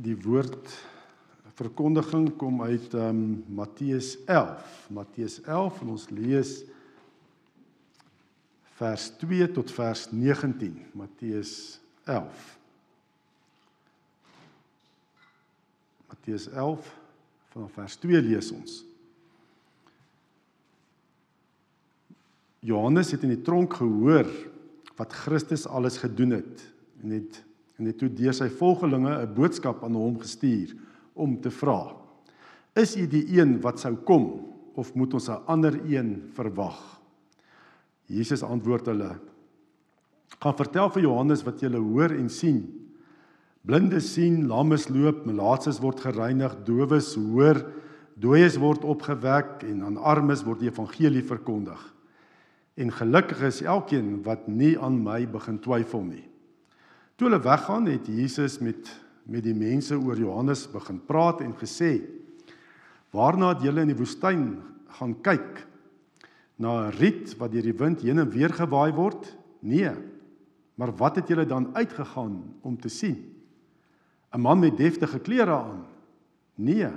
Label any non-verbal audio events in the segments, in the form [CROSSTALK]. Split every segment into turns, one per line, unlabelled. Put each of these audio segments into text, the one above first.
die woord verkondiging kom uit ehm um, Matteus 11. Matteus 11 en ons lees vers 2 tot vers 19. Matteus 11. Matteus 11 vanaf vers 2 lees ons. Johannes het in die tronk gehoor wat Christus alles gedoen het en het en het toe deur sy volgelinge 'n boodskap aan hom gestuur om te vra: Is u die een wat sou kom of moet ons 'n ander een verwag? Jesus antwoord hulle: Gaan vertel vir Johannes wat julle hoor en sien. Blindes sien, lammes loop, melaatses word gereinig, dowes hoor, dooies word opgewek en aan armes word die evangelie verkondig. En gelukkig is elkeen wat nie aan my begin twyfel nie. Toe hulle weggaan, het Jesus met met die mense oor Johannes begin praat en gesê: "Waarna het julle in die woestyn gaan kyk? Na 'n riet wat deur die wind heen en weer gewaai word? Nee. Maar wat het julle dan uitgegaan om te sien? 'n Man met deftige klere aan? Nee.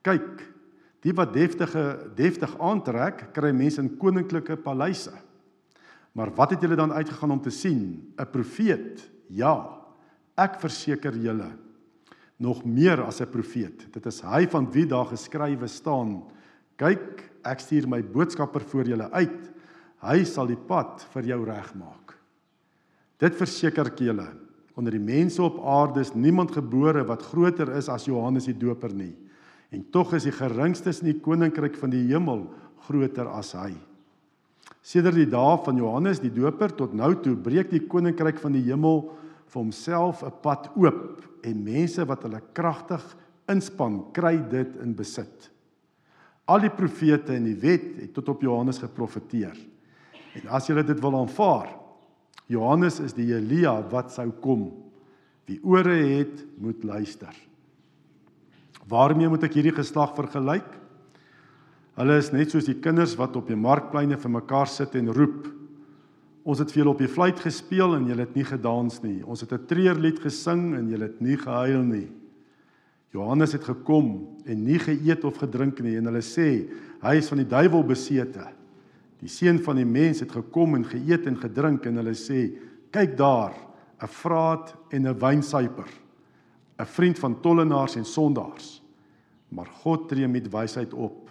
Kyk, die wat deftige deftig aantrek, kry mense in koninklike paleise. Maar wat het julle dan uitgegaan om te sien? 'n Profeet?" Ja, ek verseker julle nog meer as 'n profeet. Dit is hy van wie daar geskrywe staan: "Kyk, ek stuur my boodskapper voor julle uit. Hy sal die pad vir jou regmaak." Dit verseker ek julle. Onder die mense op aarde is niemand gebore wat groter is as Johannes die Doper nie. En tog is die geringstes in die koninkryk van die hemel groter as hy. Sedert die dae van Johannes die Doper tot nou toe breek die koninkryk van die hemel vir homself 'n pad oop en mense wat hulle kragtig inspann, kry dit in besit. Al die profete en die wet het tot op Johannes geprofeteer. En as jy dit wil aanvaar, Johannes is die Elia wat sou kom. Wie ore het, moet luister. Waarmee moet ek hierdie geslag vergelyk? Hulle is net soos die kinders wat op die markpleine vir mekaar sit en roep. Ons het vir julle op die fluit gespeel en julle het nie gedans nie. Ons het 'n treurlied gesing en julle het nie gehuil nie. Johannes het gekom en nie geëet of gedrink nie en hulle sê hy is van die duiwel besete. Die seun van die mens het gekom en geëet en gedrink en hulle sê kyk daar 'n vraat en 'n wynsuiper 'n vriend van tollenaars en sondaars. Maar God tree met wysheid op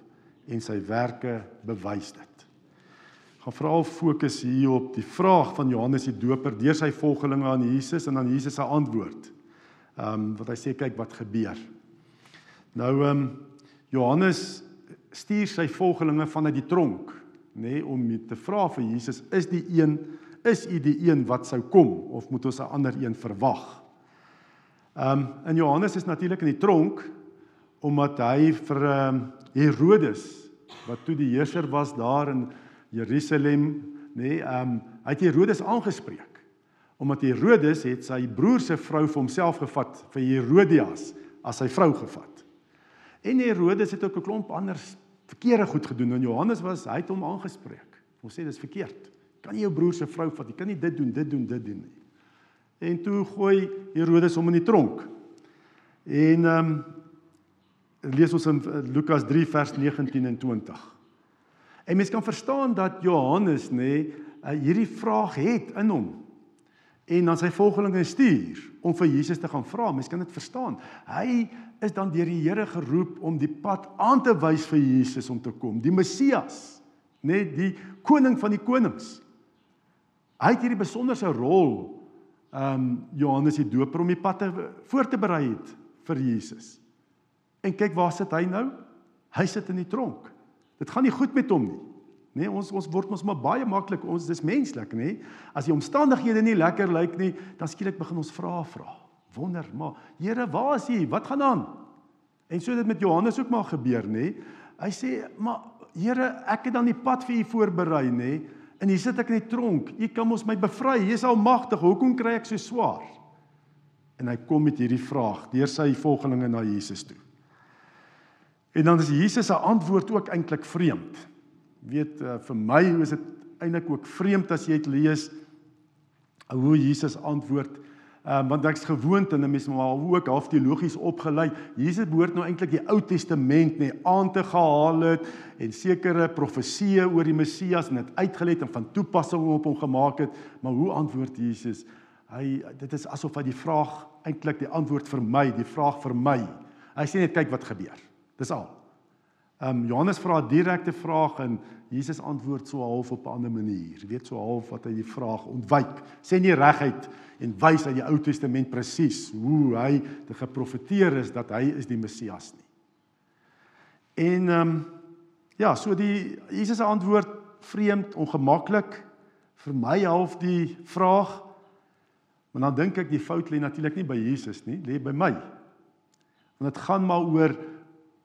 en sy werke bewys dit. Gaan veral fokus hier op die vraag van Johannes die Doper deur sy volgelinge aan Jesus en aan Jesus se antwoord. Ehm um, wat hy sê kyk wat gebeur. Nou ehm um, Johannes stuur sy volgelinge vanuit die tronk, nê, nee, om te vra vir Jesus, is die een is u die een wat sou kom of moet ons 'n ander een verwag? Ehm um, en Johannes is natuurlik in die tronk omdat hy vir ehm um, Herodes wat toe die heerser was daar in Jerusalem, nê, nee, ehm um, hy het Herodes aangespreek. Omdat Herodes het sy broer se vrou vir homself gevat, vir Herodias as sy vrou gevat. En Herodes het ook 'n klomp ander verkeerde goed gedoen en Johannes was hy het hom aangespreek. Ons sê dis verkeerd. Kan jy jou broer se vrou vat? Jy kan nie dit doen, dit doen, dit doen nie. En toe gooi Herodes hom in die tronk. En ehm um, lees ons in eh, Lukas 3 vers 19 en 20. En mens kan verstaan dat Johannes nê nee, hierdie vraag het in hom en dan sy volgelinge stuur om vir Jesus te gaan vra. Mens kan dit verstaan. Hy is dan deur die Here geroep om die pad aan te wys vir Jesus om te kom, die Messias, nê, nee, die koning van die konings. Hy het hierdie besonderse rol ehm um, Johannes die Doper om die pad te voor te berei het vir Jesus. En kyk waar sit hy nou? Hy sit in die tronk. Dit gaan nie goed met hom nie. Nee, ons ons word ons maar baie maklik ons dis menslik, nê? As die omstandighede nie lekker lyk nie, dan skielik begin ons vra vra. Wonder, maar Here, waar is U? Wat gaan aan? En so het dit met Johannes ook maar gebeur, nê? Hy sê, "Maar Here, ek het dan die pad vir U voorberei, nê? En hier sit ek in die tronk. U kan ons my bevry. U is almagtig. Hoekom kry ek so swaar?" En hy kom met hierdie vraag deur sy volgelinge na Jesus toe. En dan is Jesus se antwoord ook eintlik vreemd. Weet uh, vir my is dit eintlik ook vreemd as jy dit lees hoe Jesus antwoord. Um, want ek's gewoond en 'n mens maar ook half teologies opgelei. Jesus behoort nou eintlik die Ou Testament nê aan te gehaal het en sekere profeseë oor die Messias en dit uitgelê en van toepassing op hom gemaak het. Maar hoe antwoord Jesus? Hy dit is asof hy die vraag eintlik die antwoord vir my, die vraag vir my. Hy sê net kyk wat gebeur. Dis al. Ehm um, Johannes vra 'n direkte vraag en Jesus antwoord so half op 'n ander manier. Jy weet so half wat hy die vraag ontwyk. Sê nie reguit en wys uit die Ou Testament presies hoe hy te geprofeteer is dat hy is die Messias nie. En ehm um, ja, so die Jesus se antwoord vreemd, ongemaklik vir my half die vraag. Maar dan dink ek die fout lê natuurlik nie by Jesus nie, lê by my. Want dit gaan maar oor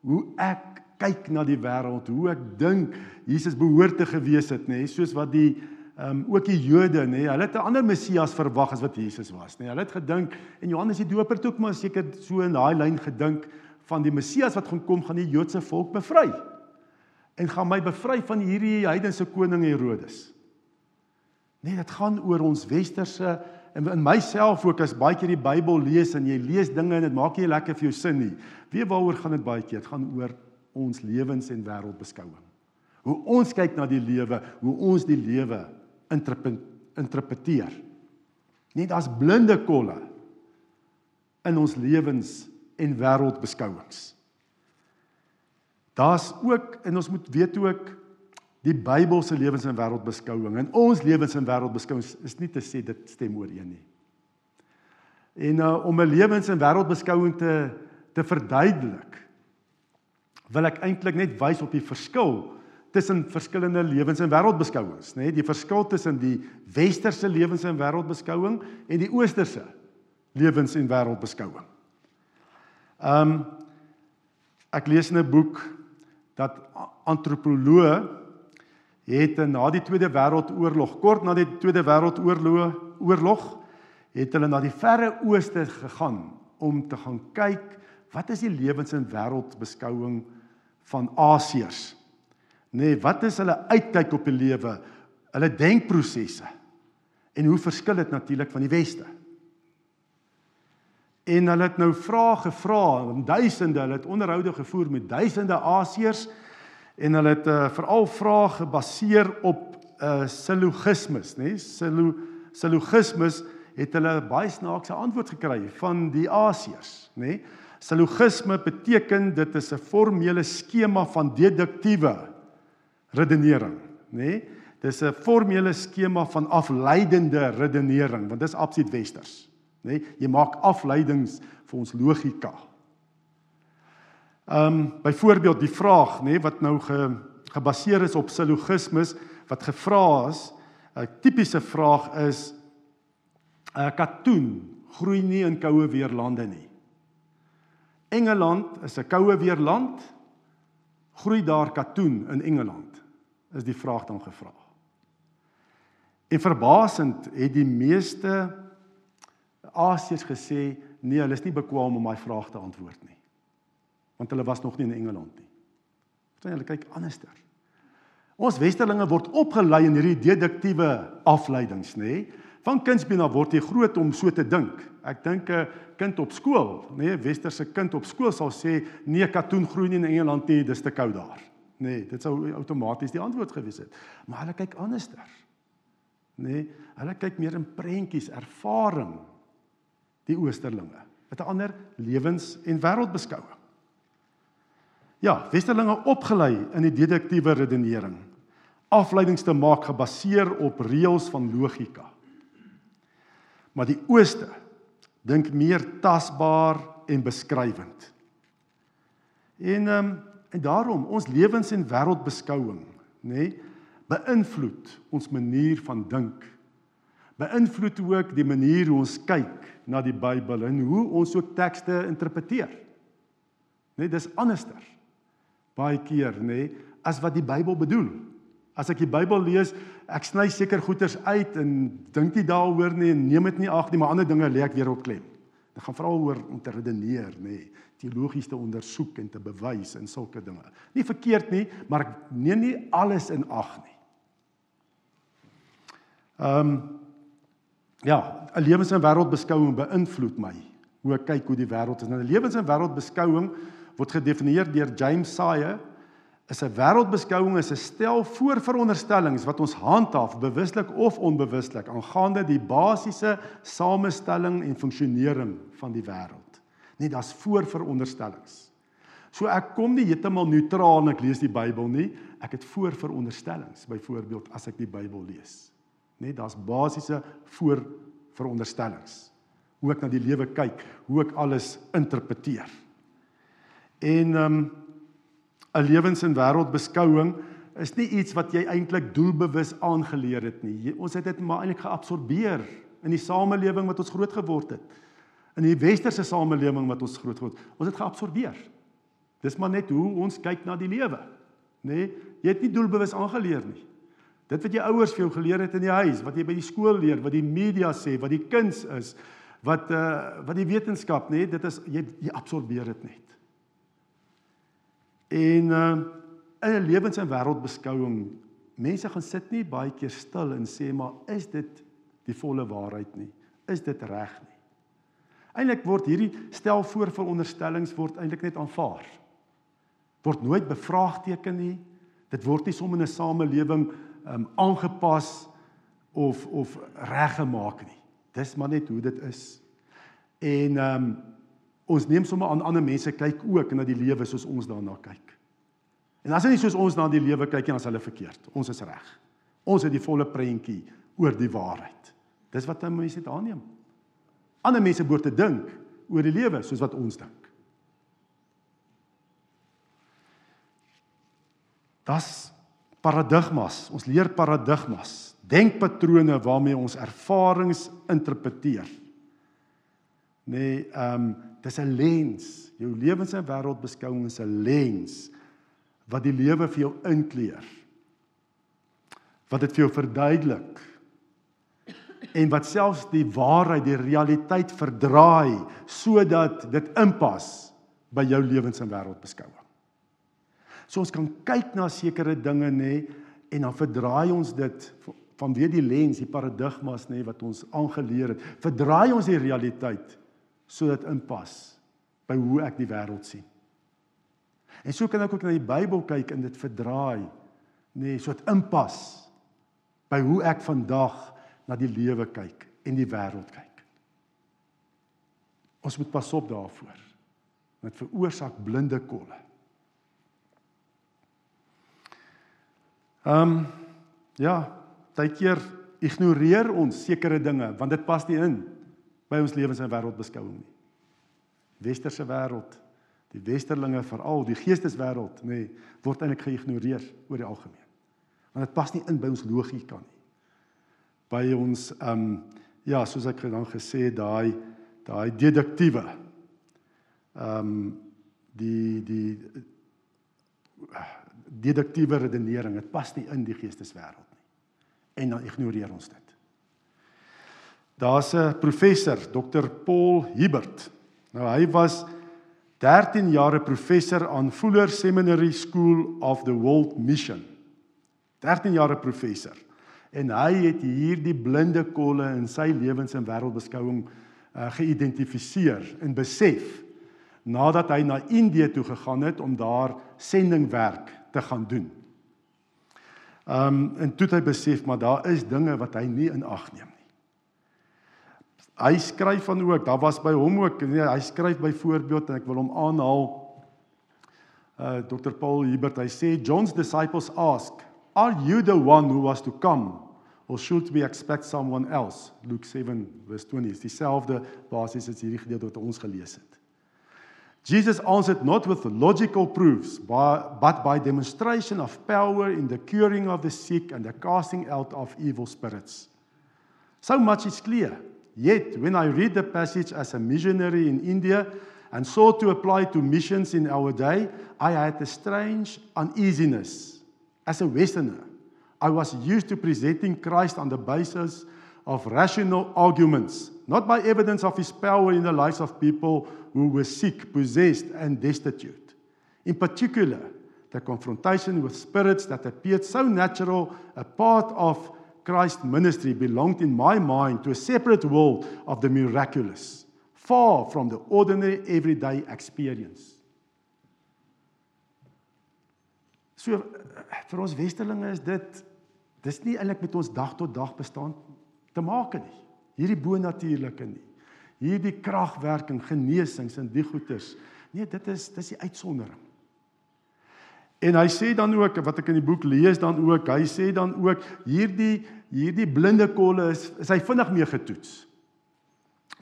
hoe ek kyk na die wêreld, hoe ek dink Jesus behoort te gewees het, nê, soos wat die ehm um, ook die Jode, nê, hulle het 'n ander Messias verwag as wat Jesus was, nê. Hulle het gedink en Johannes die Doper het ook maar seker so in daai lyn gedink van die Messias wat gaan kom, gaan die Joodse volk bevry. En gaan my bevry van hierdie heidense koning Herodes. Nee, dit gaan oor ons westerse en in myself ook as baie keer die Bybel lees en jy lees dinge en dit maak nie lekker vir jou sin nie. Weet waaroor gaan dit baie keer? Dit gaan oor ons lewens en wêreldbeskouing. Hoe ons kyk na die lewe, hoe ons die lewe interpreteer. Net as blinde kolle in ons lewens en wêreldbeskouings. Daar's ook en ons moet weet ook die Bybelse lewens en wêreldbeskouing en ons lewens en wêreldbeskouings is nie te sê dit stem ooreen nie. En uh, om 'n lewens en wêreldbeskouing te te verduidelik wil ek eintlik net wys op die verskil tussen verskillende lewens en wêreldbeskouings, nê? Nee, die verskil tussen die westerse lewens en wêreldbeskouing en die oosterse lewens en wêreldbeskouing. Ehm um, ek lees in 'n boek dat antropoloë het na die Tweede Wêreldoorlog, kort na die Tweede Wêreldoorlog, oorlog, het hulle na die verre ooste gegaan om te gaan kyk wat is die lewens en wêreldbeskouing van Asiërs. Nee, wat is hulle uitkyk op die lewe? Hulle denkprosesse. En hoe verskil dit natuurlik van die weste? En hulle het nou vrae gevra, duisende, hulle het onderhoude gevoer met duisende Asiërs en hulle het uh, veral vrae gebaseer op uh silogismes, nê? Nee? Silo silogismes het hulle baie snaakse antwoord gekry van die Asiërs, nê? Nee? Silogisme beteken dit is 'n formele skema van deduktiewe redenering, nê? Nee? Dis 'n formele skema van afleidende redenering, want dis absoluut westers, nê? Nee? Jy maak afleidings vir ons logika. Ehm um, byvoorbeeld die vraag, nê, nee, wat nou ge, gebaseer is op silogismes wat gevra is, 'n tipiese vraag is 'n katoen groei nie in koue weerlande nie. Engeland is 'n koue weer land. Groei daar katoen in Engeland? Is die vraag dan gevra. En verbasend het die meeste Asiërs gesê nee, hulle is nie bekwame om daai vraag te antwoord nie. Want hulle was nog nie in Engeland nie. Sien hulle kyk anderster. Ons westerlinge word opgelei in hierdie deduktiewe afleidings, nê? Nee? Van kindsbeen af word jy groot om so te dink. Ek dink 'n kind op skool, nee, westerse kind op skool sal sê nee, katoen groei nie in Engeland nie, dis te koud daar. Nee, dit sou outomaties die antwoord gewees het. Maar hulle kyk anderster. Nee, hulle kyk meer in prentjies, ervaring die oosterlinge. Met 'n ander lewens- en wêreldbeskouing. Ja, westerlinge opgelei in die deduktiewe redenering. Afleidings te maak gebaseer op reëls van logika. Maar die ooste dink meer tasbaar en beskrywend. En ehm um, en daarom ons lewens en wêreldbeskouing, nê, nee, beïnvloed ons manier van dink. Beïnvloed ook die manier hoe ons kyk na die Bybel en hoe ons ook tekste interpreteer. Net nee, dis anderster. Baie keer, nê, nee, as wat die Bybel bedoel. As ek die Bybel lees, ek sny seker goeters uit en dink nie daaroor nie en neem dit nie ag nie, maar ander dinge lê ek weer op klem. Dit gaan veral oor om te redeneer, nê, teologies te ondersoek en te bewys en sulke dinge. Nie verkeerd nie, maar ek neem nie alles in ag nie. Ehm um, ja, 'n lewens- en wêreldbeskouing beïnvloed my hoe ek kyk hoe die wêreld is. Nou 'n lewens- en wêreldbeskouing word gedefinieer deur James Sire is 'n wêreldbeskouing is 'n stel voorveronderstellings wat ons handhaaf bewuslik of onbewuslik aangaande die basiese samestelling en funksionering van die wêreld. Nee, daar's voorveronderstellings. So ek kom nie heeltemal neutraal en ek lees die Bybel nie. Ek het voorveronderstellings byvoorbeeld as ek die Bybel lees. Nee, daar's basiese voorveronderstellings hoe ek na die lewe kyk, hoe ek alles interpreteer. En ehm um, 'n lewens- en wêreldbeskouing is nie iets wat jy eintlik doelbewus aangeleer het nie. Ons het dit maar eintlik geabsorbeer in die samelewing wat ons groot geword het. In die westerse samelewing wat ons groot geword het. Ons het geabsorbeer. Dis maar net hoe ons kyk na die lewe. Nê? Nee, jy het nie doelbewus aangeleer nie. Dit wat jou ouers vir jou geleer het in die huis, wat jy by die skool leer, wat die media sê, wat die kuns is, wat uh wat die wetenskap, nê, nee, dit is jy jy absorbeer dit net. En uh in 'n lewens- en wêreldbeskouing, mense gaan sit nie baie keer stil en sê maar is dit die volle waarheid nie? Is dit reg nie? Eilik word hierdie stel voor vir onderstellings word eintlik net aanvaar. Word nooit bevraagteken nie. Dit word nie sommer in 'n samelewing um aangepas of of reggemaak nie. Dis maar net hoe dit is. En um ons neem sommer aan ander mense kyk ook na die lewe soos ons daarna kyk. En as hulle nie soos ons na die lewe kyk nie, dan is hulle verkeerd. Ons is reg. Ons het die volle prentjie oor die waarheid. Dis wat mense net aanneem. Ander mense behoort te dink oor die lewe soos wat ons dink. Das paradigmas. Ons leer paradigmas, denkpatrone waarmee ons ervarings interpreteer. Nee, ehm um, dis 'n lens. Jou lewens en wêreldbeskouing is 'n lens wat die lewe vir jou inkleer. Wat dit vir jou verduidelik. En wat selfs die waarheid, die realiteit verdraai sodat dit inpas by jou lewens en wêreldbeskouing. So ons kan kyk na sekere dinge nê en dan verdraai ons dit vanweë die lens, die paradigmas nê wat ons aangeleer het. Verdraai ons die realiteit sodat inpas by hoe ek die wêreld sien. En so kan ek ook na die Bybel kyk en dit verdraai, nê, nee, sodat inpas by hoe ek vandag na die lewe kyk en die wêreld kyk. Ons moet pas op daarvoor. Dit veroorsaak blinde kolle. Ehm um, ja, baie keer ignoreer ons sekere dinge want dit pas nie in by ons lewens en wêreldbeskouing nie. Westerse wêreld, die westerlinge veral, die geesteswêreld, nê, nee, word eintlik geïgnoreer oor die algemeen. Want dit pas nie in by ons logika nie. By ons ehm um, ja, soos ek dan gesê daai daai deduktiewe ehm um, die die deduktiewe redenering, dit pas nie in die geesteswêreld nie. En dan ignoreer ons dit. Daar's 'n professor, Dr. Paul Hibbert. Nou hy was 13 jaar 'n professor aan Fuller Seminary School of the World Mission. 13 jaar 'n professor. En hy het hierdie blinde kolle in sy lewens en wêreldbeskouing uh, geïdentifiseer en besef nadat hy na Indië toe gegaan het om daar sendingwerk te gaan doen. Um en toe het hy besef maar daar is dinge wat hy nie in ag neem Hy skryf van ook, daar was by hom ook, nee, hy skryf byvoorbeeld en ek wil hom aanhaal. Uh Dr Paul Hubert, hy sê John's disciples ask, "Are you the one who was to come or should we expect someone else?" Luke 7 vers 20 is dieselfde basis as hierdie gedeelte wat ons gelees het. Jesus answered not with logical proofs, but by demonstration of power in the curing of the sick and the casting out of evil spirits. So much is clear. Yet, when I read the passage as a missionary in India and sought to apply to missions in our day, I had a strange uneasiness. As a Westerner, I was used to presenting Christ on the basis of rational arguments, not by evidence of his power in the lives of people who were sick, possessed, and destitute. In particular, the confrontation with spirits that appeared so natural, a part of Christ ministry belonged in my mind to a separate world of the miraculous, far from the ordinary everyday experience. So vir ons westerlinge is dit dis nie eintlik met ons dag tot dag bestaan te maak nie. Hierdie bonatuurlike nie. Hierdie kragwerking, genesings en die goeters. Nee, dit is dis die uitsondering. En hy sê dan ook wat ek in die boek lees dan ook, hy sê dan ook hierdie hierdie blinde kolle is is hy vinnig mee getoets.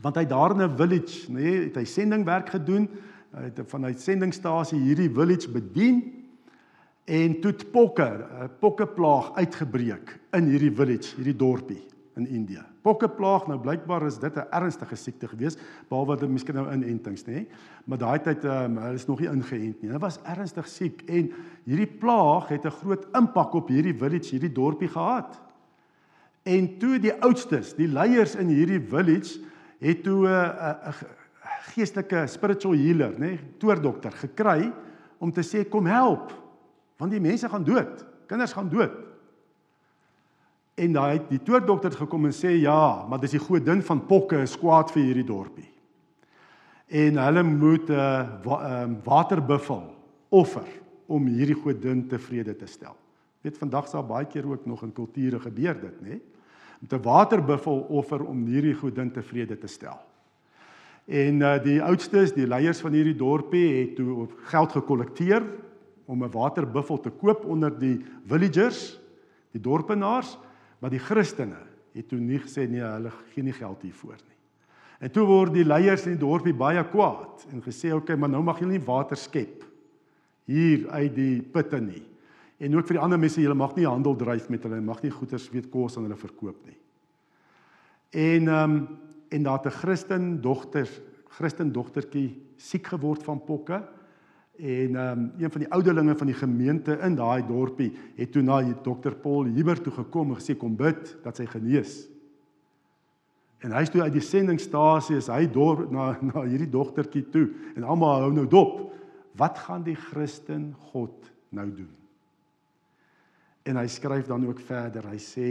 Want hy daar in 'n village, nê, nee, het hy sendingwerk gedoen, hy het vanuit sendingstasie hierdie village bedien en toe pokke, 'n pokkeplaag uitgebreek in hierdie village, hierdie dorpie in Indië. Pokkeplaag nou blykbaar is dit 'n ernstige siekte gewees behalwe dat miskien nou inentings nê. Maar daai tyd um, hulle is nog nie ingeënt nie. Hulle was ernstig siek en hierdie plaag het 'n groot impak op hierdie village, hierdie dorpie gehad. En toe die oudstes, die leiers in hierdie village het toe 'n 'n geestelike spiritual healer, nê, toordokter gekry om te sê kom help want die mense gaan dood. Kinders gaan dood. En daai die toordokter het gekom en sê ja, maar dis die godin van pokke is kwaad vir hierdie dorpie. En hulle moet 'n uh, wa, um, waterbuffel offer om hierdie godin tevrede te stel. Weet vandag sal baie keer ook nog in kulture gebeur dit, nê? Om 'n waterbuffel offer om hierdie godin tevrede te stel. En uh, die oudstes, die leiers van hierdie dorpie het toe geld gekollekteer om 'n waterbuffel te koop onder die villagers, die dorpenaars Maar die Christene het toe nie gesê nee, hulle gee nie geld hiervoor nie. En toe word die leiers in die dorpie baie kwaad en gesê okay, maar nou mag julle nie water skep hier uit die putte nie. En ook vir die ander mense, julle mag nie handel dryf met hulle, mag nie goederes weet kos aan hulle verkoop nie. En ehm um, en daar het 'n Christen dogter, Christen dogtertjie siek geword van pokke. En um, een van die ouderlinge van die gemeente in daai dorpie het toe na dokter Paul Huber toe gekom en gesê kom bid dat sy genees. En hy's toe uit die sendingstasie is hy dorp na na hierdie dogtertjie toe en almal hou nou dop. Wat gaan die Christen God nou doen? En hy skryf dan ook verder. Hy sê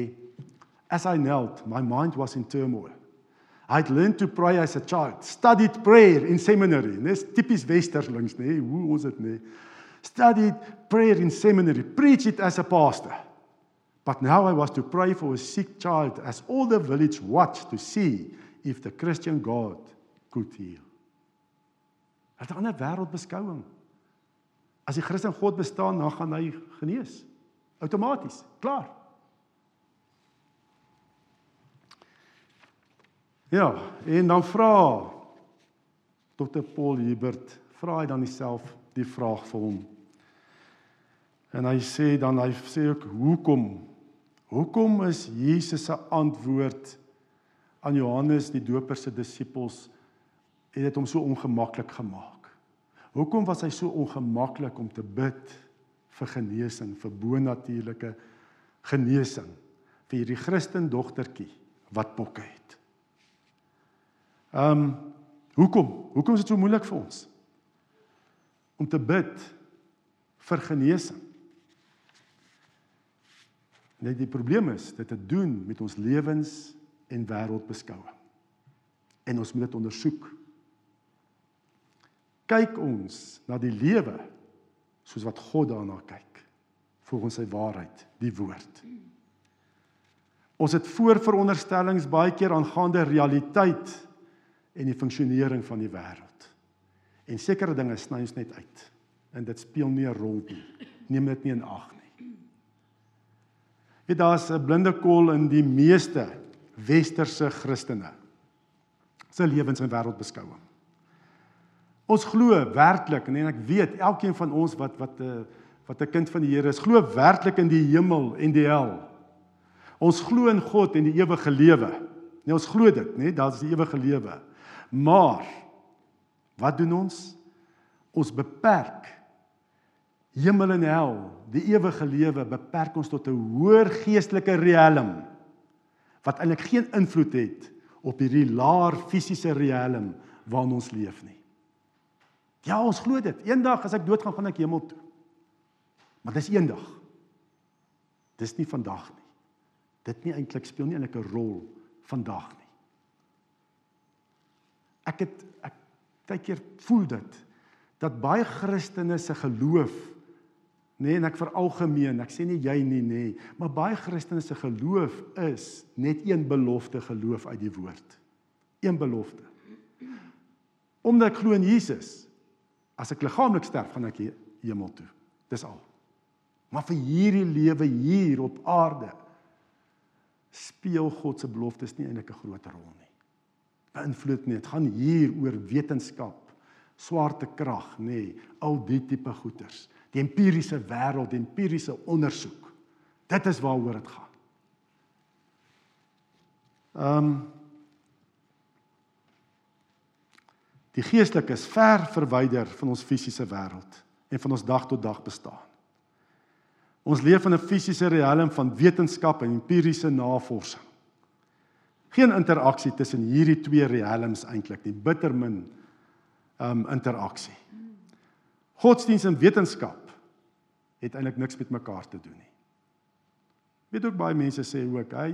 as I knelt my mind was in turmoil. I'd learned to pray as a child, studied prayer in seminary. Dis tipies westerlings, nê? Hoe ons dit nê? Studied prayer in seminary, preach it as a pastor. But now I was to pray for a sick child as all the village watched to see if the Christian God could heal. Het 'n ander wêreldbeskouing. As die Christen God bestaan, dan gaan hy genees. Outomaties. Klaar. Ja, en dan vra Dr. Paul Hubert, vra hy dan self die vraag vir hom. En hy sê dan hy sê ook hoekom? Hoekom is Jesus se antwoord aan Johannes die Doper se disippels het dit hom so ongemaklik gemaak? Hoekom was hy so ongemaklik om te bid vir genesing, vir bonatuurlike genesing vir hierdie Christen dogtertjie wat pokke het? Ehm um, hoekom? Hoekom is dit so moeilik vir ons om te bid vir genesing? Net die probleem is dit het doen met ons lewens en wêreldbeskouing. En ons moet dit ondersoek. Kyk ons na die lewe soos wat God daarna kyk volgens sy waarheid, die woord. Ons het voorveronderstellings baie keer aangaande realiteit en die funksionering van die wêreld. En sekere dinge sny ons net uit. En dit speel nie 'n rol nie. Neem dit nie in ag nie. Dit daar's 'n blinde kol in die meeste westerse Christene se lewens en wêreldbeskouing. Ons glo werklik en ek weet elkeen van ons wat wat 'n eh, wat 'n kind van die Here is, glo werklik in die hemel en die hel. Ons glo in God en die ewige lewe. Nee, ons glo dit, nê, nee, daar's die ewige lewe. Maar wat doen ons? Ons beperk hemel en hel, die ewige lewe beperk ons tot 'n hoër geestelike riem wat eintlik geen invloed het op hierdie laer fisiese riem waarin ons leef nie. Ja, ons glo dit. Eendag as ek doodgaan, gaan ek hemel toe. Maar dis eendag. Dis nie vandag nie. dit nie eintlik speel nie eintlik 'n rol vandag nie. Ek het ek baie keer voel dit dat baie Christene se geloof nê nee, en ek veralgemeen, ek sê nie jy nie nê, nee, maar baie Christene se geloof is net een belofte geloof uit die woord. Een belofte. Omdat ek glo in Jesus, as ek liggaamlik sterf, gaan ek hemel toe. Dis al. Maar vir hierdie lewe hier op aarde speel God se beloftes nie eintlik 'n groot rol nie. Beïnvloed nie. Dit gaan hier oor wetenskap, swaartekrag, nê, nee, al die tipe goeters. Die empiriese wêreld, die empiriese ondersoek. Dit is waaroor dit gaan. Ehm um, Die geestelike is ver verwyder van ons fisiese wêreld en van ons dag tot dag bestaan. Ons leef in 'n fisiese riem van wetenskap en empiriese navorsing. Geen interaksie tussen hierdie twee riems eintlik nie, bitter min um interaksie. Godsdienst en wetenskap het eintlik niks met mekaar te doen nie. Weet ook baie mense sê ook, hy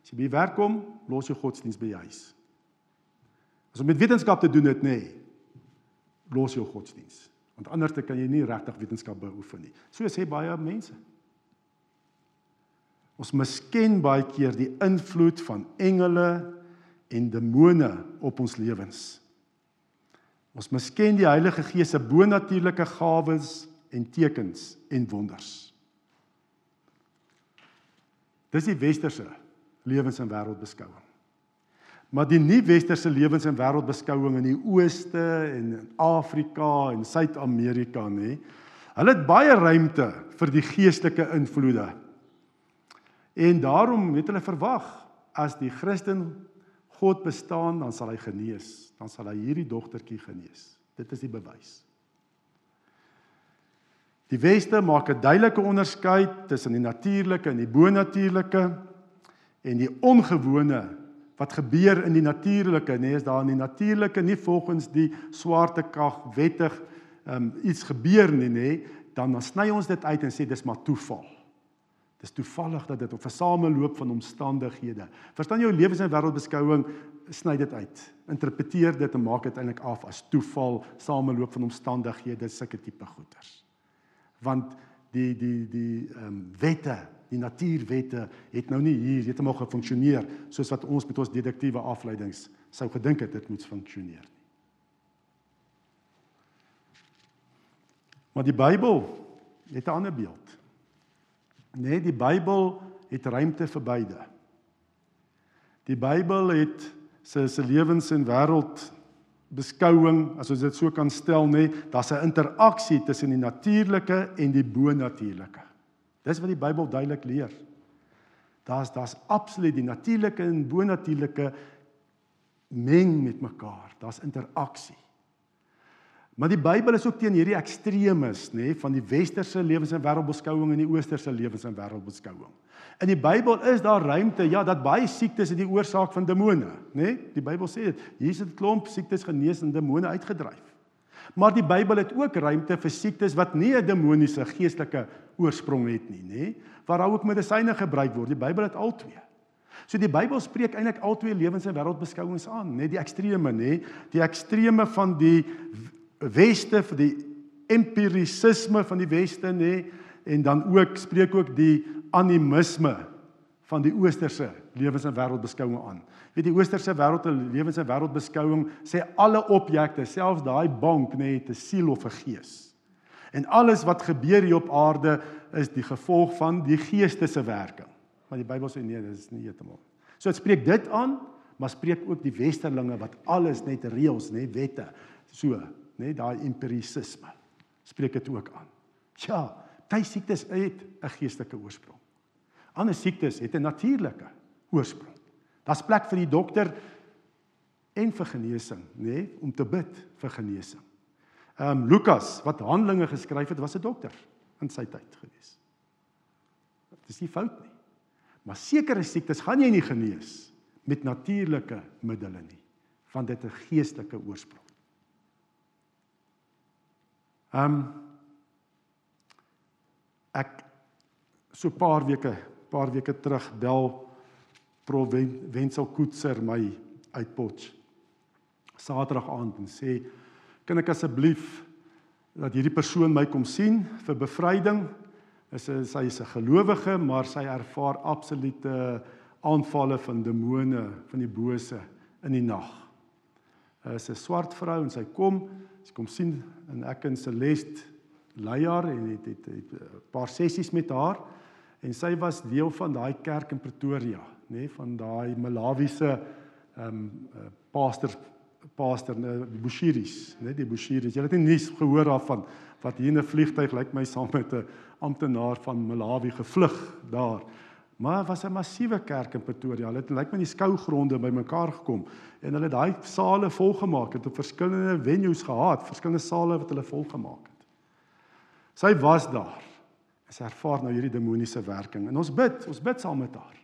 as jy by werk kom, los jou godsdienst by huis. As om met wetenskap te doen het nê, nee, los jou godsdiens. Want anders kan jy nie regtig wetenskap beoefen nie. So sê baie mense. Ons misken baie keer die invloed van engele en demone op ons lewens. Ons misken die Heilige Gees se bonatuurlike gawes en tekens en wonders. Dis die westerse lewens- en wêreldbeskouing. Maar die nie-westerse lewens- en wêreldbeskouing in die Ooste en in Afrika en Suid-Amerika nê, hulle het baie ruimte vir die geestelike invloede. En daarom het hulle verwag as die Christen God bestaan, dan sal hy genees, dan sal hy hierdie dogtertjie genees. Dit is die bewys. Die Weste maak 'n duidelike onderskeid tussen die natuurlike en die bonatuurlike en die ongewone wat gebeur in die natuurlike, nê, nee, is daar in die natuurlike nie volgens die swaartekrag wettig um, iets gebeur nie, nê, nee, dan dan sny ons dit uit en sê dis maar toeval. Dis toevallig dat dit op 'n sameloop van omstandighede. Verstaan jou lewens- en wêreldbeskouing sny dit uit. Interpreteer dit en maak dit eintlik af as toeval, sameloop van omstandighede, sulke tipe goeters. Want die die die ehm um, wette die natuurwette het nou nie hier heeltemal gefunksioneer soos wat ons met ons deduktiewe afleidings sou gedink het dit moet funksioneer nie. Maar die Bybel het 'n ander beeld. Nee, die Bybel het ruimte vir beide. Die Bybel het sy se lewens en wêreld beskouing, as ons dit so kan stel, nê, nee, daar's 'n interaksie tussen die natuurlike en die bonatuurlike. Dis wat die Bybel duidelik leer. Daar's daar's absoluut die natuurlike en bonatuurlike meng met mekaar. Daar's interaksie. Maar die Bybel is ook teen hierdie ekstremes, nê, van die westerse lewens- en wêreldbeskouing en die oosterse lewens- en wêreldbeskouing. In die Bybel is daar ruimte, ja, dat baie siektes is die oorsaak van demone, nê? Die Bybel sê dit. Jesus het klomp siektes genees en demone uitgedryf. Maar die Bybel het ook ruimte vir siektes wat nie 'n demoniese geestelike oorsprong het nie, nê? Waar daar ook medisyne gebruik word. Die Bybel het al twee. So die Bybel spreek eintlik al twee lewens- en wêreldbeskouings aan, nê? Die ekstreme, nê? Die ekstreme van die weste vir die empirisisme van die weste, nê? En dan ook spreek ook die animisme van die oosterse lewens- en wêreldbeskouing aan. Weet die oosterse wêreld en lewens- en wêreldbeskouing sê alle objekte, selfs daai bank, nê, het 'n siel of 'n gees. En alles wat gebeur hier op aarde is die gevolg van die geeste se werking. Maar die Bybel sê nee, dit is nie heeltemal. So dit spreek dit aan, maar spreek ook die westerlinge wat alles net reëls, net wette, so, nê, daai empirisisme. Spreek dit ook aan. Ja, baie siektes het 'n geestelike oorsprong. Ander siektes het 'n natuurlike oorsprong. Daar's plek vir die dokter en vir genesing, nê, nee, om te bid vir genesing. Ehm um, Lukas wat Handelinge geskryf het, was 'n dokter in sy tyd gewees. Dit is nie fout nie. Maar sekere siektes gaan jy nie genees met natuurlike middele nie, want dit het 'n geestelike oorsprong. Ehm um, ek so 'n paar weke paar weke terug bel Prof Wenzel Koetser my uit Potch. Saterdag aand en sê kan ek asseblief dat hierdie persoon my kom sien vir bevryding? Is sy is 'n gelowige, maar sy ervaar absolute aanvalle van demone van die bose in die nag. Sy is 'n swart vrou en sy kom, sy kom sien en ek en Celeste lei haar en het het 'n paar sessies met haar en sy was deel van daai kerk in Pretoria, nê, nee, van daai Malawiese ehm um, pastor pastor die Bushiris, nee, die Bushiris. Jy het nie nuus gehoor daarvan wat hier in 'n vliegtyg lyk my saam met 'n amptenaar van Malawi gevlug daar. Maar was 'n massiewe kerk in Pretoria. Hulle het lyk my die skougronde bymekaar gekom en hulle het daai sale volgemaak het op verskillende venues gehad, verskillende sale wat hulle volgemaak het. Sy was daar. Sy ervaar nou hierdie demoniese werking en ons bid, ons bid saam met haar.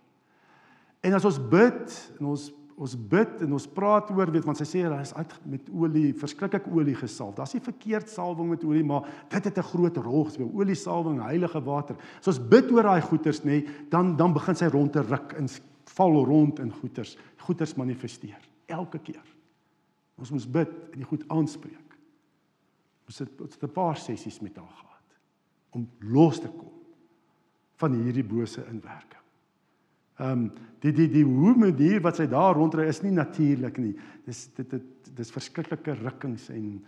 En as ons bid en ons ons bid en ons praat oor weet want sy sê daar is uit met olie, verskriklik olie gesalf. Daar's nie verkeerd salwing met olie, maar dit het 'n groot rol gespeel. Olie salwing, heilige water. As ons bid oor daai goeters nê, dan dan begin sy rond te ruk en val rond in goeters. Goeters manifesteer elke keer. Ons moet bid en die goed aanspreek. Ons het, het 'n paar sessies met haar gehad om los te kom van hierdie bose inwerking. Ehm um, die die die hoe manier wat sy daar rondry is nie natuurlik nie. Dis dit dit dis verskriklike rukkings en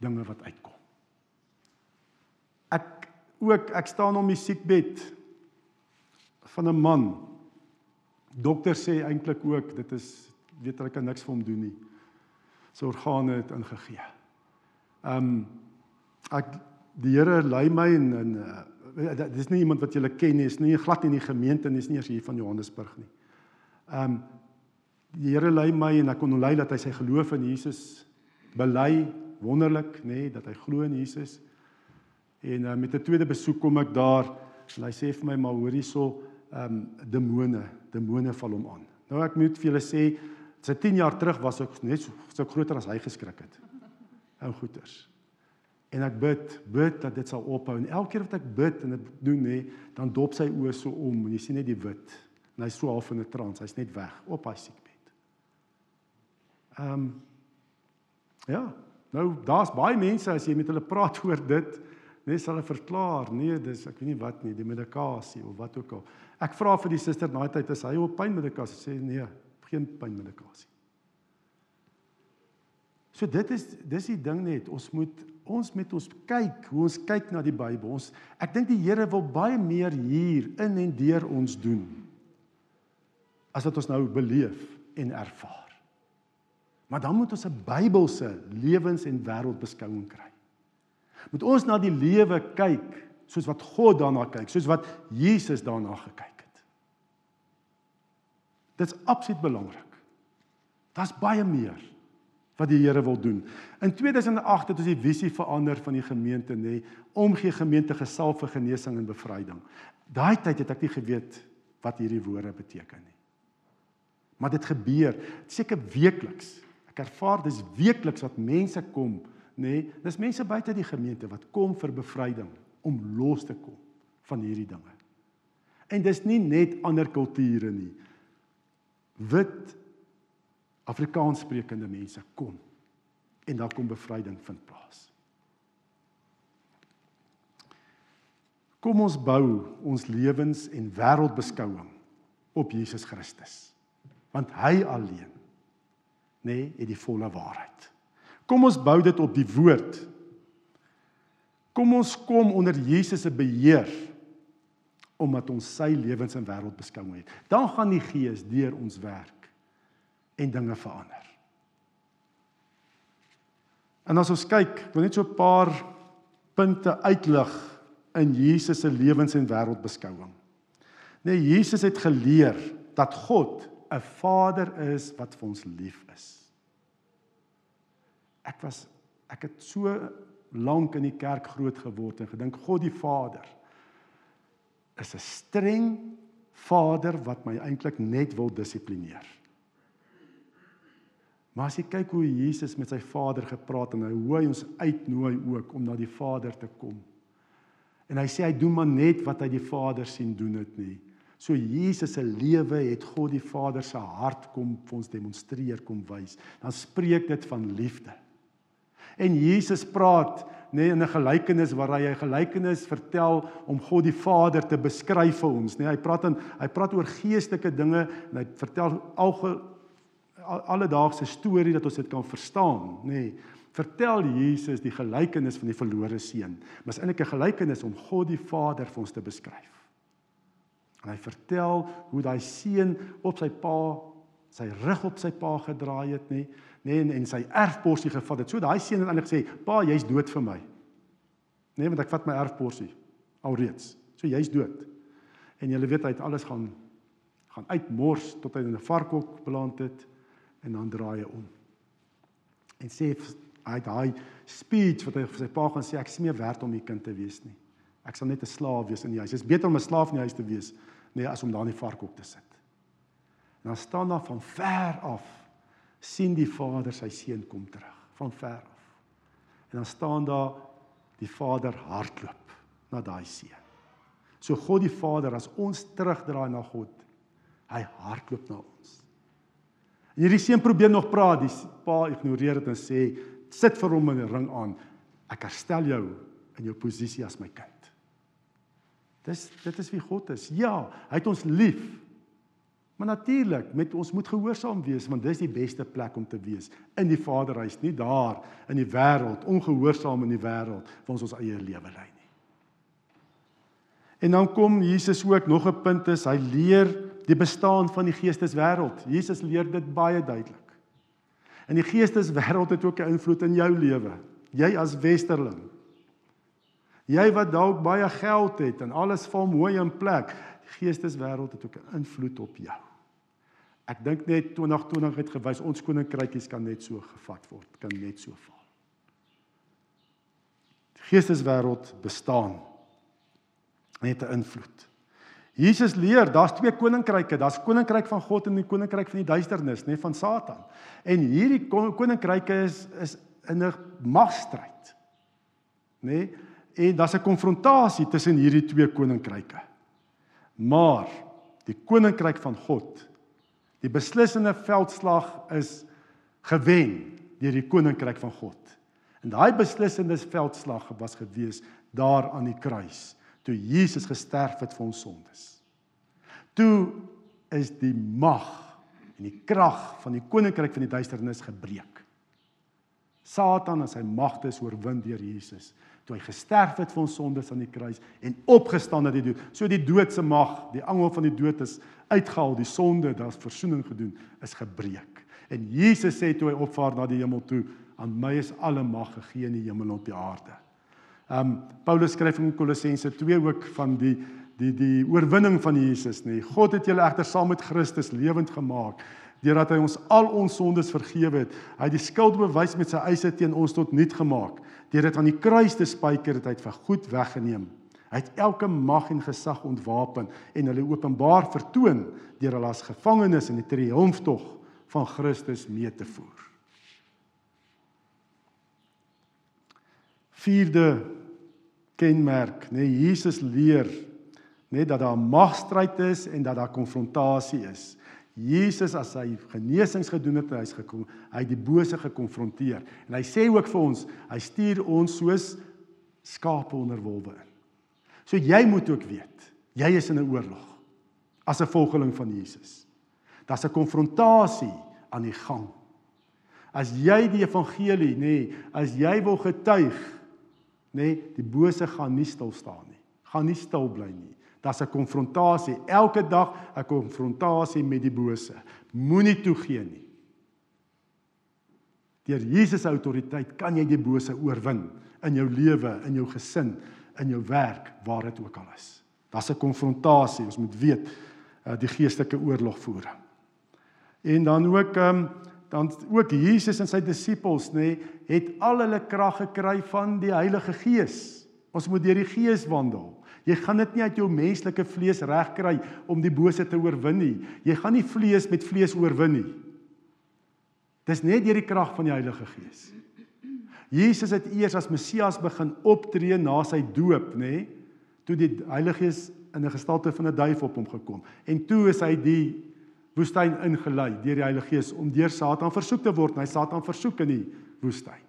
dinge wat uitkom. Ek ook ek staan op die siekbed van 'n man. Dokter sê eintlik ook dit is weet hulle kan niks vir hom doen nie. Sy organe het ingegee. Ehm um, ek die Here lei my en en uh, dis nie iemand wat jy ken nie, is nie glad in die gemeente nie, is nie eers hier van Johannesburg nie. Ehm um, die Here lei my en ek kon lei dat hy sy geloof in Jesus bely, wonderlik, nê, nee, dat hy glo in Jesus. En uh, met 'n tweede besoek kom ek daar en hy sê vir my maar hoor hierso ehm um, demone, demone val hom aan. Nou ek moet vir julle sê, sy 10 jaar terug was ek net so, so groter as hy geskrik het. Ou goeters. En ek bid, bid dat dit sal ophou en elke keer wat ek bid en dit doen nê, dan dop sy oë so om en jy sien net die wit. En hy's so half in 'n trance, hy's net weg op hy siekbed. Ehm um, Ja, nou daar's baie mense as jy met hulle praat [LAUGHS] oor dit, nê, sal hulle verklaar, nee, dis ek weet nie wat nie, die medikasie of wat ook al. Ek vra vir die suster na tyd is hy op pynmedikasie sê nee, geen pynmedikasie. So dit is dis die ding net, ons moet ons met ons kyk hoe ons kyk na die Bybel. Ons ek dink die Here wil baie meer hier in en deur ons doen as wat ons nou beleef en ervaar. Maar dan moet ons 'n Bybelse lewens- en wêreldbeskouing kry. Moet ons na die lewe kyk soos wat God daarna kyk, soos wat Jesus daarna gekyk het. Dit's absoluut belangrik. Daar's baie meer wat die Here wil doen. In 2008 het ons die visie verander van die gemeente nê, omgee gemeente gesalf vir genesing en bevryding. Daai tyd het ek nie geweet wat hierdie woorde beteken nie. Maar dit gebeur seker weekliks. Ek ervaar dis weekliks wat mense kom, nê. Dis mense buite die gemeente wat kom vir bevryding om los te kom van hierdie dinge. En dis nie net ander kulture nie. Wit Afrikaans sprekende mense kom en daar kom bevryding vind plaas. Kom ons bou ons lewens en wêreldbeskouing op Jesus Christus. Want hy alleen nê nee, het die volle waarheid. Kom ons bou dit op die woord. Kom ons kom onder Jesus se beheer omdat ons sy lewens en wêreldbeskouing het. Dan gaan die Gees deur ons werk en dinge verander. En as ons kyk, ek wil net so 'n paar punte uitlig in Jesus se lewens en wêreldbeskouing. Nee, Jesus het geleer dat God 'n Vader is wat vir ons lief is. Ek was ek het so lank in die kerk groot geword en gedink God die Vader is 'n streng Vader wat my eintlik net wil dissiplineer. Maar as jy kyk hoe Jesus met sy Vader gepraat en hoe hy ons uitnooi ook om na die Vader te kom. En hy sê hy doen maar net wat hy die Vader sien doen dit nie. So Jesus se lewe het God die Vader se hart kom vir ons demonstreer, kom wys. Dan spreek dit van liefde. En Jesus praat nê nee, in 'n gelykenis waar hy 'n gelykenis vertel om God die Vader te beskryf vir ons, nê. Nee, hy praat dan hy praat oor geestelike dinge en hy vertel alledaagse storie dat ons dit kan verstaan, nê. Nee, vertel Jesus die gelykenis van die verlore seun. Maar is eintlik 'n gelykenis om God die Vader vir ons te beskryf. En hy vertel hoe daai seun op sy pa sy rug op sy pa gedraai het, nê, nê en, en sy erfporsie gevat het. So daai seun het eintlik gesê, "Pa, jy's dood vir my." Nê, want ek vat my erfporsie alreeds. So jy's dood. En jy weet hy het alles gaan gaan uitmors tot hy in 'n varkhok beland het en dan draai hy om. En sê hy daai speech wat hy vir sy pa gaan sê ek is nie meer werd om 'n kind te wees nie. Ek sal net 'n slaaf wees in die huis. Dit is beter om 'n slaaf in die huis te wees nee as om daar in die varkop te sit. En dan staan daar van ver af sien die vader sy seun kom terug van ver af. En dan staan daar die vader hardloop na daai seun. So God die Vader as ons terugdraai na God, hy hardloop na ons. Hierdie seun probeer nog praat, die pa ignoreer dit en sê sit vir hom 'n ring aan. Ek herstel jou in jou posisie as my kind. Dis dit is wie God is. Ja, hy het ons lief. Maar natuurlik, met ons moet gehoorsaam wees want dis die beste plek om te wees in die Vaderhuis, nie daar in die wêreld, ongehoorsaam in die wêreld waar ons ons eie lewe lei nie. En dan kom Jesus ook nog 'n punt is hy leer die bestaan van die geesteswêreld. Jesus leer dit baie duidelik. En die geesteswêreld het ook 'n invloed in jou lewe. Jy as westerling. Jy wat dalk baie geld het en alles val mooi in plek. Die geesteswêreld het ook 'n invloed op jou. Ek dink net 2020 het gewys ons koninkrykies kan net so gevat word, kan net so val. Die geesteswêreld bestaan net 'n invloed. Jesus leer, daar's twee koninkryke, daar's koninkryk van God en die koninkryk van die duisternis, nê, van Satan. En hierdie koninkryke is is in 'n magstryd. Nê? En daar's 'n konfrontasie tussen hierdie twee koninkryke. Maar die koninkryk van God, die beslissende veldslag is gewen deur die koninkryk van God. En daai beslissende veldslag was gewees daar aan die kruis toe Jesus gesterf het vir ons sondes. Toe is die mag en die krag van die koninkryk van die duisternis gebreek. Satan en sy magte is oorwin deur Jesus toe hy gesterf het vir ons sondes aan die kruis en opgestaan het uit die dood. So die dood se mag, die angel van die dood is uitgehaal, die sonde, daar's verzoening gedoen, is gebreek. En Jesus sê toe hy opvaar na die hemel toe, aan my is alle mag gegee in die hemel en op die aarde. Um Paulus skryf in Kolossense 2 ook van die die die oorwinning van Jesus nê. God het julle egter saam met Christus lewend gemaak deurdat hy ons al ons sondes vergewe het. Hy het die skuld bewys met sy eise teen ons tot nul gemaak. Deur dit aan die kruis te spyker het hy dit vir goed weggeneem. Hy het elke mag en gesag ontwapen en hulle openbaar vertoon deur hulle as gevangenes in die triomftog van Christus mee te voer. Vierde kenmerk, nê, nee, Jesus leer net dat daar magstryd is en dat daar konfrontasie is. Jesus as hy genesings gedoen het, hy's gekom, hy het die bose gekonfronteer. En hy sê ook vir ons, hy stuur ons soos skape onder wolwe in. So jy moet ook weet, jy is in 'n oorlog as 'n volgeling van Jesus. Daar's 'n konfrontasie aan die gang. As jy die evangelie, nê, nee, as jy wil getuig, nê, nee, die bose gaan nie stil staan nie. Gaan nie stil bly nie. Daar's 'n konfrontasie elke dag, 'n konfrontasie met die bose. Moenie toegee nie. Deur Jesus se autoriteit kan jy die bose oorwin in jou lewe, in jou gesin, in jou werk, waar dit ook al is. Daar's 'n konfrontasie, ons moet weet, uh, die geestelike oorlog voer. En dan ook ehm um, dan ook Jesus en sy disippels nê nee, het al hulle krag gekry van die Heilige Gees. Ons moet deur die Gees wandel. Jy gaan dit nie uit jou menslike vlees regkry om die bose te oorwin nie. Jy gaan nie vlees met vlees oorwin nie. Dis net deur die krag van die Heilige Gees. Jesus het eers as Messias begin optree na sy doop, nê? Toe die Heilige Gees in 'n gestalte van 'n duif op hom gekom. En toe is hy die woestyn ingelei deur die Heilige Gees om deur Satan versoek te word. Hy Satan versoek in die woestyn.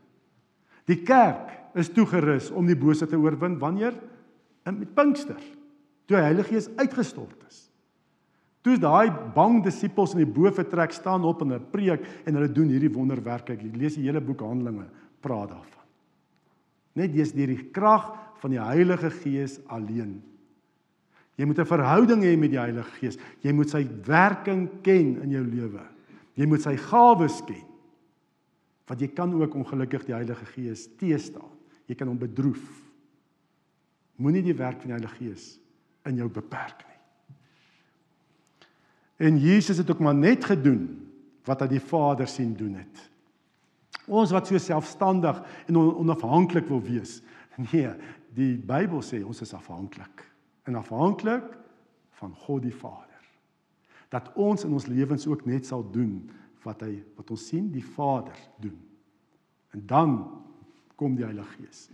Die kerk is toegerus om die bose te oorwin wanneer in met Pinkster toe die Heilige Gees uitgestort is. Toe daai bang disippels in die boefretrek staan op en hulle preek en hulle doen hierdie wonderwerke. Ek lees die hele boek Handelinge praat daarvan. Net deur die krag van die Heilige Gees alleen. Jy moet 'n verhouding hê met die Heilige Gees. Jy moet sy werking ken in jou lewe. Jy moet sy gawes ken. Want jy kan ook ongelukkig die Heilige Gees teëstaan. Jy kan hom bedroef. Moenie die werk van die Heilige Gees in jou beperk nie. En Jesus het ook maar net gedoen wat hy die Vader sien doen het. Ons wat so selfstandig en onafhanklik wil wees. [LAUGHS] Nee, die Bybel sê ons is afhanklik en afhanklik van God die Vader. Dat ons in ons lewens ook net sal doen wat hy wat ons sien die Vader doen. En dan kom die Heilige Gees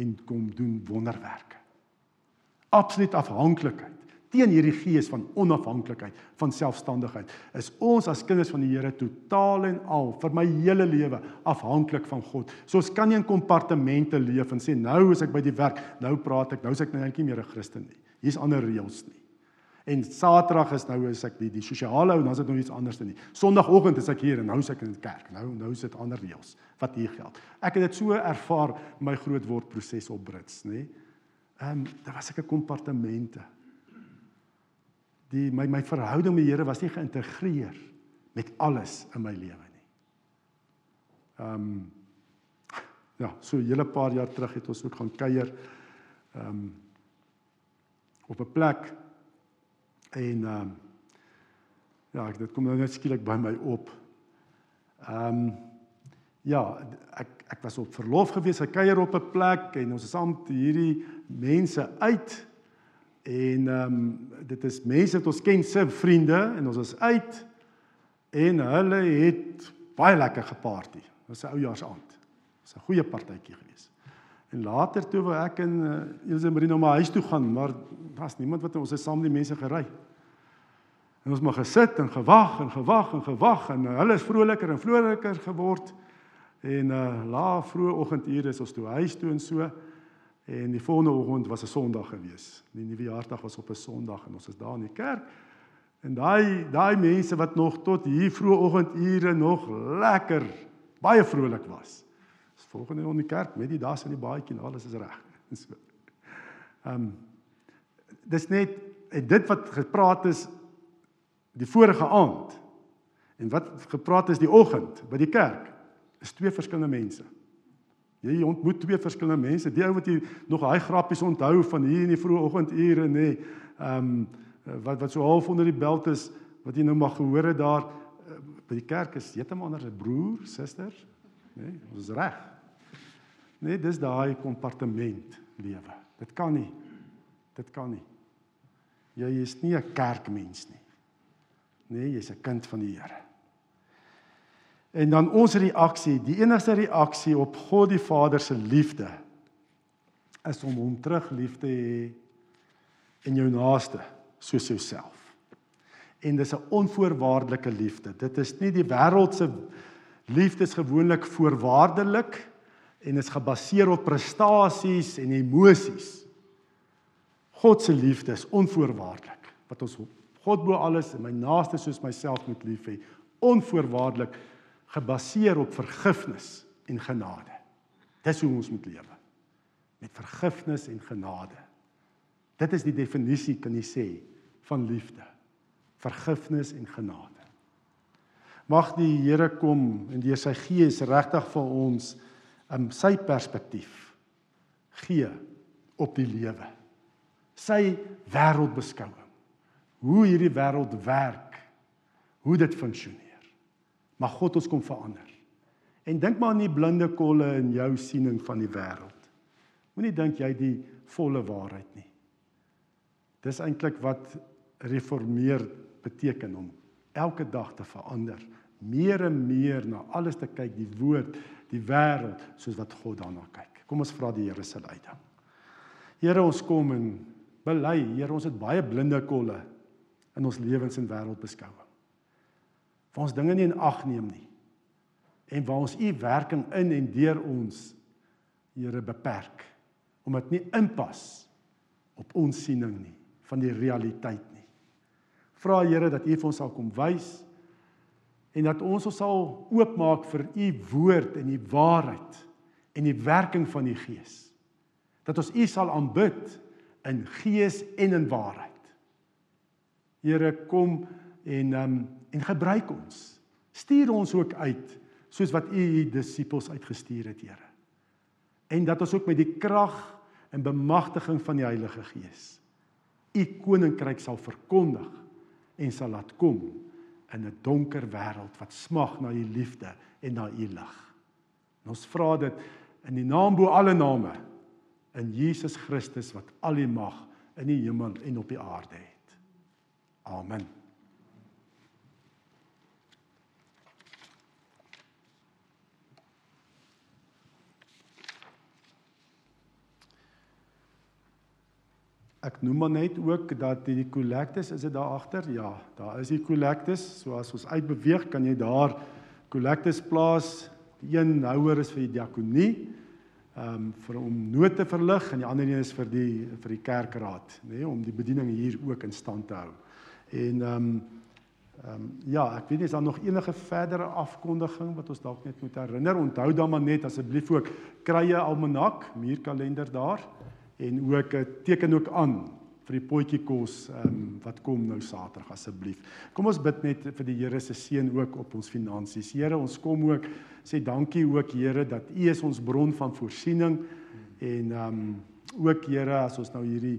en kom doen wonderwerke. Absoluut afhanklikheid teen hierdie gees van onafhanklikheid, van selfstandigheid, is ons as kinders van die Here totaal en al vir my hele lewe afhanklik van God. So ons kan nie in kompartemente leef en sê nou is ek by die werk, nou praat ek, nou is ek nou net nie meer 'n Christen nie. Hier's ander reëls nie. En Saterdag is nou is ek die, die sosiale ou, dan is dit nou iets anders nie. Sondagoggend is ek hier en nou is ek in die kerk. Nou nou is dit ander reëls wat hier geld. Ek het dit so ervaar my grootword proses op Brits, nê. Ehm um, daar was ek 'n kompartemente die my my verhouding met die Here was nie geïntegreer met alles in my lewe nie. Ehm um, ja, so 'n hele paar jaar terug het ons ook gaan kuier ehm um, op 'n plek en ehm um, ja, ek dit kom nou net skielik by my op. Ehm um, ja, ek ek was op verlof gewees, ek kuier op 'n plek en ons is saam hierdie mense uit En ehm um, dit is mense wat ons ken se vriende en ons is uit en hulle het baie lekker geparty. Dit was 'n oujaarsaand. Dit was 'n goeie partytjie geweest. En later toe wou ek en uh, Elsə Marino na huis toe gaan, maar daar's niemand wat ons is saam met die mense gery. En ons maar gesit en gewag en gewag en gewag en uh, hulle is vroliker en vroliker geword. En uh laat vroeë oggendure is ons toe huis toe en so. En die volgende oggend was 'n Sondag gewees. Die nuwe jaardag was op 'n Sondag en ons is daar in die kerk. En daai daai mense wat nog tot hier vroeë oggendure nog lekker baie vrolik was. Is volgende in die kerk met die das en die baadjie en alles is reg. [LAUGHS] So. Ehm um, dis net dit wat gepraat is die vorige aand en wat gepraat is die oggend by die kerk is twee verskillende mense. Jy ontmoet twee verskillende mense. Die ou wat jy nog daai grappies onthou van hier in die vroeë oggendure nê. Ehm um, wat wat so half onder die belt is wat jy nou mag gehoor het daar uh, by die kerk is heeltemal anders 'n broer, suster, nê. Ons is reg. Nee, dis daai kompartement lewe. Dit kan nie. Dit kan nie. Jy is nie 'n kerkmens nie. Nee, jy's 'n kind van die Here. En dan ons reaksie, die enigste reaksie op God die Vader se liefde is om hom terug lief te hê in jou naaste soos jouself. En dis 'n onvoorwaardelike liefde. Dit is nie die wêreld se liefde is gewoonlik voorwaardelik en is gebaseer op prestasies en emosies. God se liefde is onvoorwaardelik. Wat ons God bo alles en my naaste soos myself moet lief hê. Onvoorwaardelik gebaseer op vergifnis en genade. Dis hoe ons moet lewe. Met vergifnis en genade. Dit is die definisie kan jy sê van liefde. Vergifnis en genade. Mag die Here kom en deur sy gees regtig vir ons in sy perspektief gee op die lewe. Sy wêreldbeskouing. Hoe hierdie wêreld werk. Hoe dit funksioneer. Mag God ons kom verander. En dink maar aan die blinde kolle in jou siening van die wêreld. Moenie dink jy die volle waarheid nie. Dis eintlik wat reformeer beteken om elke dag te verander, meer en meer na alles te kyk, die woord, die wêreld soos wat God daarna kyk. Kom ons vra die Here se leiding. Here, ons kom en bely, Here, ons het baie blinde kolle in ons lewens en wêreldbeskouing. Waar ons dinge nie in ag neem nie. En waar ons u werking in en deur ons Here beperk omdat nie inpas op ons siening nie van die realiteit nie. Vra Here dat U vir ons sal kom wys en dat ons ons sal oopmaak vir U woord en U waarheid en die werking van die Gees. Dat ons U sal aanbid in gees en in waarheid. Here kom en um, en gebruik ons. Stuur ons ook uit soos wat U U disippels uitgestuur het, Here. En dat ons ook met die krag en bemagtiging van die Heilige Gees U koninkryk sal verkondig en sal laat kom in 'n donker wêreld wat smag na U liefde en na U lig. Ons vra dit in die naam bo alle name in Jesus Christus wat al die mag in die hemel en op die aarde het. Amen. Ek noem maar net ook dat die kollektes is dit daar agter? Ja, daar is die kollektes. So as ons uitbeweeg, kan jy daar kollektes plaas. Die een houer is vir die diakonie. Ehm um, vir om nood te verlig en die ander een is vir die vir die kerkraad, nê, nee, om die bediening hier ook in stand te hou. En ehm um, ehm um, ja, ek weet nie is daar nog enige verdere afkondiging wat ons dalk net moet herinner. Onthou dan maar net asseblief ook krye almanak, muurkalender daar en ook eh, teken ook aan vir die potjie kos um, wat kom nou Saterdag asseblief. Kom ons bid net vir die Here se seën ook op ons finansies. Here, ons kom ook sê dankie ook Here dat U is ons bron van voorsiening en ehm um, ook Here as ons nou hierdie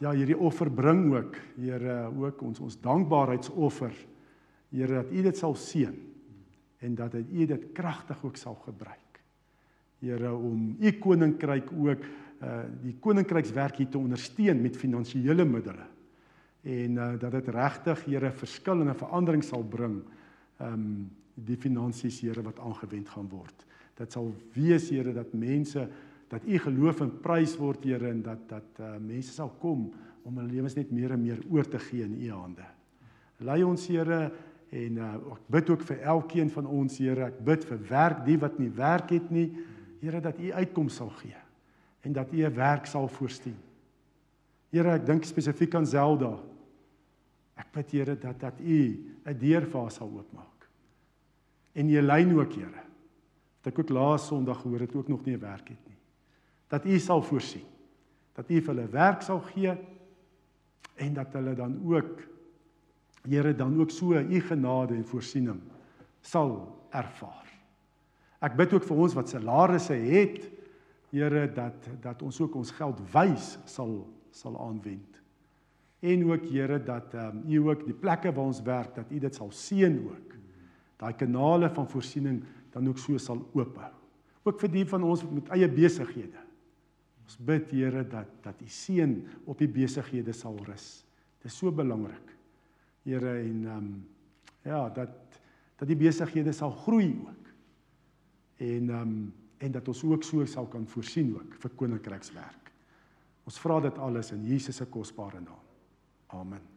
ja, hierdie offer bring ook, Here, ook ons ons dankbaarheidsoffer. Here dat U dit sal seën en dat U dit kragtig ook sal gebruik. Here om u koninkryk ook uh die koninkrykswerk hier te ondersteun met finansiële middele. En uh dat dit regtig Here verskil en 'n verandering sal bring um die finansies Here wat aangewend gaan word. Dit sal wees Here dat mense dat u geloof in prys word Here en dat dat uh mense sal kom om hulle lewens net meer en meer oor te gee in u hande. Lei ons Here en uh ek bid ook vir elkeen van ons Here. Ek bid vir werk die wat nie werk het nie. Here dat U uitkom sal gee en dat U 'n werk sal voorsien. Here, ek dink spesifiek aan Zelda. Ek bid Here dat dat U 'n deur vir haar sal oopmaak. En Jelyn ook, Here. Dat ek ook laas Sondag gehoor het ook nog nie 'n werk het nie. Dat U sal voorsien. Dat U vir hulle werk sal gee en dat hulle dan ook Here dan ook so U genade en voorsiening sal ervaar. Ek bid ook vir ons wat salarisse het, Here dat dat ons ook ons geld wys sal sal aanwend. En ook Here dat ehm um, U ook die plekke waar ons werk dat U dit sal seën ook. Daai kanale van voorsiening dan ook so sal oophou. Ook vir die van ons met eie besighede. Ons bid Here dat dat U seën op die besighede sal rus. Dit is so belangrik. Here en ehm um, ja, dat dat die besighede sal groei ook en ehm um, en dat ons ook so sal kan voorsien ook vir koninkrykswerk. Ons vra dit alles in Jesus se kosbare naam. Amen.